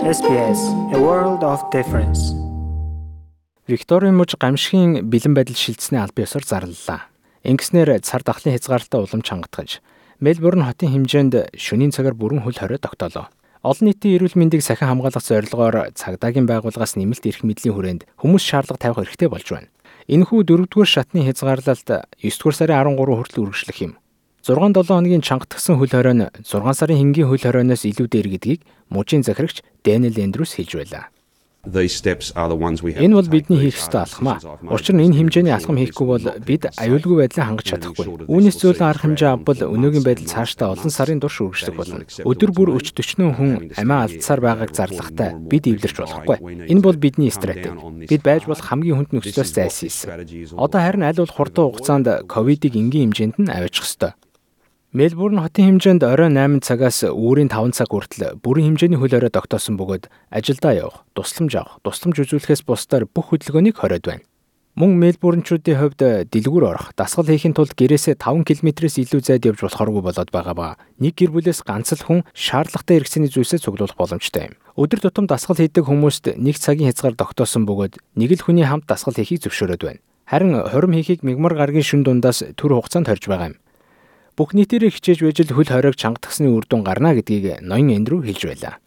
SBS A World of Difference. Викторийн мужи гамшигын бэлэн байдал шилжсэний албан ёсоор зарлалаа. Ингэснээр цар тахлын хязгаарлалтаа улам чангатгаж, Мельбурн хотын хэмжээнд шөнийн цагаар бүрэн хөл хорой тогтоолоо. Олон нийтийн эрүүл мэндийг сахин хамгаалах зорилгоор цагдаагийн байгууллагаас нэмэлт эрх мэдлийн хүрээнд хүмүүс шаардлага тавих хэрэгтэй болж байна. Энэхүү дөрөвдүгээр шатны хязгаарлалт 9 дугаар сарын 13 хүртэл үргэлжлэх юм. 6-7 хоногийн чангатгсан хөл хоройн 6 сарын хингийн хөл хоройноос илүү дээр гэдгийг мужийн захирагч Дэнэл Эндрюс хэлж байлаа. Энэ бол бидний хийх ёстой алхам аа. Учир нь энэ хэмжээний алхам хийхгүй бол бид аюулгүй байдлаа хангаж чадахгүй. Үүнээс зөөлөн арга хэмжээ авбал өнөөгийн байдал цаашдаа олон сарын турш үргэлжлэх болно. Өдөр бүр 40 40 хүн амиа алдсаар байгааг зарлахтай бид эвлэрч болохгүй. Энэ бол бидний стратеги. Бид байж болох хамгийн хүнд нөхцлөөс зайлсхийсэн. Одоо харин аль болох хурдан хугацаанд ковидыг энгийн хэмжээнд нь аваачих ёстой. Мельбурн хотын хэмжээнд оройн 8 цагаас үүрийн 5 цаг хүртэл бүрэн хэмжээний хөл орой тогтоосон бөгөөд ажилдаа явах, тусламж авах, тусламж үзүүлэхээс бусдаар бүх хөдөлгөөнийг хориод байна. Мөн Мельбурнчүүдийн хувьд дэлгүүр орох, дасгал хийхин тулд гэрээсээ 5 км-с илүү зайд явж болохгүй болоод байгаа ба нэг гэр бүлээс ганц л хүн шаардлагатай хэрэгцээний зүйлсээ цуглуулах боломжтой юм. Өдөр тутам дасгал хийдэг хүмүүст нэг цагийн хязгаар тогтоосон бөгөөд нэг л хүний хамт дасгал хийхийг зөвшөөрöd байна. Харин хорим хийхийг мигмар гарагийн шүн дундаас төр хугацаанд хорж байгаа юм. Бүх нийтээрээ хичээж байж л хөл хориг чангатгсны үр дүн гарна гэдгийг ноён Эндрю хэлж байлаа.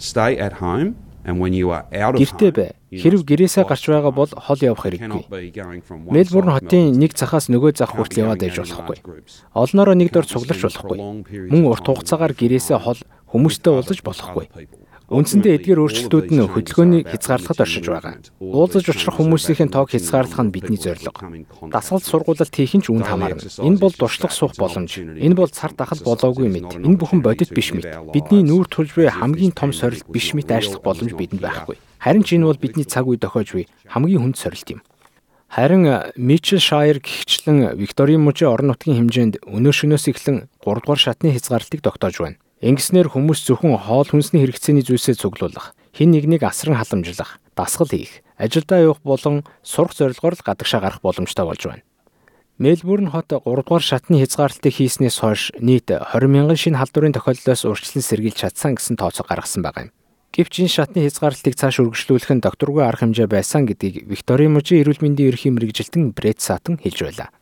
Stay at home and when you are out of Гэртээ бай. Хэрв гэрээсээ гарч байгаа бол хол явах хэрэггүй. Мельбурн хотын нэг захаас нөгөө зах хүртэл яваад байж болохгүй. Олноороо нэг дор цугларч болохгүй. Мөн урт хугацаагаар гэрээсээ хол хүмүүстэй уулзаж болохгүй. Үндсэндээ эдгээр өөрчлөлтүүд нь хөдөлгөөнийг хязгаарлахад оршиж байгаа. Уулзаж учрах хүмүүсийн тоог хязгаарлах нь бидний зорилго. Дасгалт сургуулалт хийх нь ч үүнд хамаарна. Энэ бол дуршлаг суух боломж. Энэ бол цар тахал болоогүй мэд. Энэ бүхэн бодит биш мэд. Бидний нүүр тулж буй хамгийн том сорилт биш мэд ажиллах боломж бидэнд байхгүй. Харин ч энэ бол бидний цаг үе дохиож буй хамгийн хүнд сорилт юм. Харин Мичел Шайер гихчлэн Викторийн мужийн орон нутгийн хэмжээнд өнөө шөнөөс эхлэн 3 дугаар шатны хязгаарлалтыг тогтоож байна. Ингэснээр хүмүүс зөвхөн хоол хүнсний хэрэгцээний зүйлсээ цуглуулах, хэн нэгнийг асран халамжлах, дасгал хийх, ажилдаа явах болон сурах зорилгоор л гадагшаа гарах боломжтой болж байна. Мельбурн хот 3 дугаар шатны хязгаарлалтыг хийснээс хойш нийт 20 мянган шинэ халдварын тохиолдлоос урьдчилан сэргийлж чадсан гэсэн тооцоо гаргасан байгаа юм. Гэвч энэ шатны хязгаарлалтыг цааш үргэлжлүүлэх нь докторгүй арга хэмжээ байсан гэдгийг Викторийн мужийн эрүүл мэндийн ерөнхий мэрэгжилтэн Брэд Сатан хэлж байлаа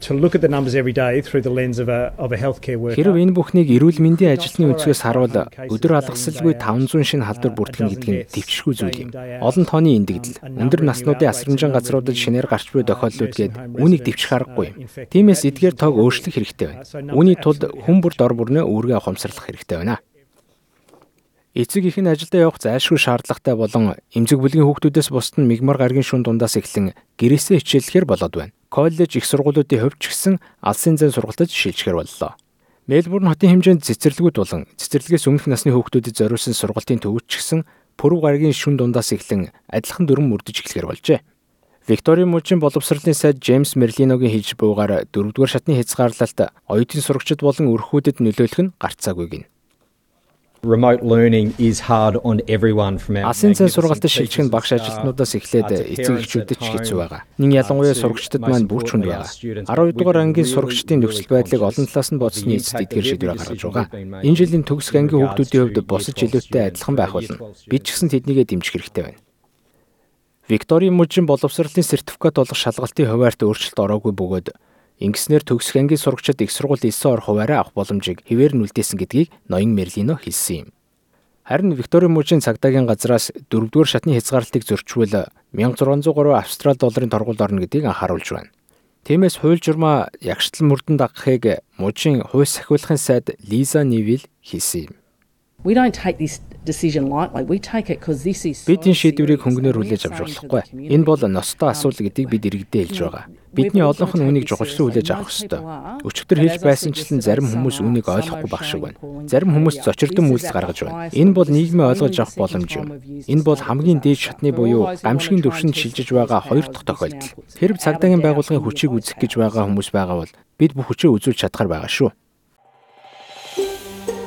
to look at the numbers every day through the lens of a of a healthcare worker. Хэрв энэ бүхнийг эрүүл мэндийн ажилтны өнцгөөс харуул өдөр алгасалгүй 500 шинэ халдвар бүртгэн гэдэг нь төвчшгүй зүйл юм. Олон тооны эндэгдэл, өндөр наснуудын асрамжин газруудад шинээр гарч буй тохиолдлууд гээд үүнийг дэвчих аргагүй юм. Тиймээс эдгээр тоог өөрчлөх хэрэгтэй байна. Үүний тулд хүн бүр дор бүрнээ үүргээ ухамсарлах хэрэгтэй байна. Эцэг их нь ажилдаа явах зайлшгүй шаардлагатай болон эмзэг бүлгийн хүүхдүүдээс бусд нь мигмар гаргийн шүн дундаас эхлэн гэрээсээ хичээллэхээр болоод байна. Коллеж их сургуулиудын хувьд ч гэсэн алсын зэн сургалтад шилжихээр боллоо. Мельбурн хотын хэмжээнд цэцэрлэгүүд болон цэцэрлэгээс өмнөх насны хүүхдүүдэд зориулсан сургалтын төвөд ч гэсэн пүрэв гаргийн шүн дундаас эхлэн адилхан дүрм мөрдөж эхлэхээр болжээ. Викторийн мужийн боловсролын сайд Джеймс Мерлиногийн хэлж буугаар 4-р шатны хязгаарлалт оюутны сурагчид болон өрхүүдэд нөлөөлөх нь гарцаагүй гин. Remote learning is hard on everyone from our Асын цай сургалтад шилжих нь багш ажилтнуудаас эхлээд эцэг эхчүүдэд ч хэцүү байгаа. Нин ялангуяа сурагчдад маань бүр чүнд байгаа. 12 дугаар ангийн сурагчдын нөхцөл байдлыг олон талаас нь бодсны эцэст эдгээр шийдвэр гаргаж байгаа. Энэ жилийн төгсөх ангийн хүүхдүүдийн хувьд босож илүүтэй адилхан байх болно. Бид ч гэсэн тэднийгээ дэмжих хэрэгтэй байна. Викторийн мужийн боловсролын сертификат олох шалгалтын хуваарьт өөрчлөлт ороогүй бөгөөд Ингэснээр төгсөх ангийн сурагчид их сургууль 9 ор хуваараа авах боломжийг хэвээр нь үлдээсэн гэдгийг ноён Мерлино хэлсэн юм. Харин Викторийн мужийн цагдаагийн газраас 4-р шатны хязгаарлалтыг зөрчвөл 1603 австрал долларын торгуульд орно гэдгийг анхааруулж байна. Тиймээс хууль журмаа ягштал мөрдөн дагахыг мужийн хууль сахиулахын сайд Лиза Нивил хэлсэн юм. We don't take this decision lightly. We take it because this is Бид энэ шийдвэрийг хөнгөнөөр хүлээж авч болохгүй. Энэ бол ностой асуудал гэдгийг бид иргэдээ хэлж байгаа. Бидний олонх нь үнийг жухалшруу хүлээж авах ёстой. Өчигдөр хэлж байсанчлан зарим хүмүүс үнийг ойлгохгүй баг шиг байна. Зарим хүмүүс зочирдон үйлс гаргаж байна. Энэ бол нийгмээ ойлгож авах боломж юм. Энэ бол хамгийн дээд шатны буюу гамшигын төвшөнд шилжиж байгаа хоёр дахь тохиолдол. Хэрв цагдаагийн байгууллагын хүчийг үзэх гэж байгаа хүмүүс байгаа бол бид бүх хүчээ үзүүлж чадхаар байгаа шүү.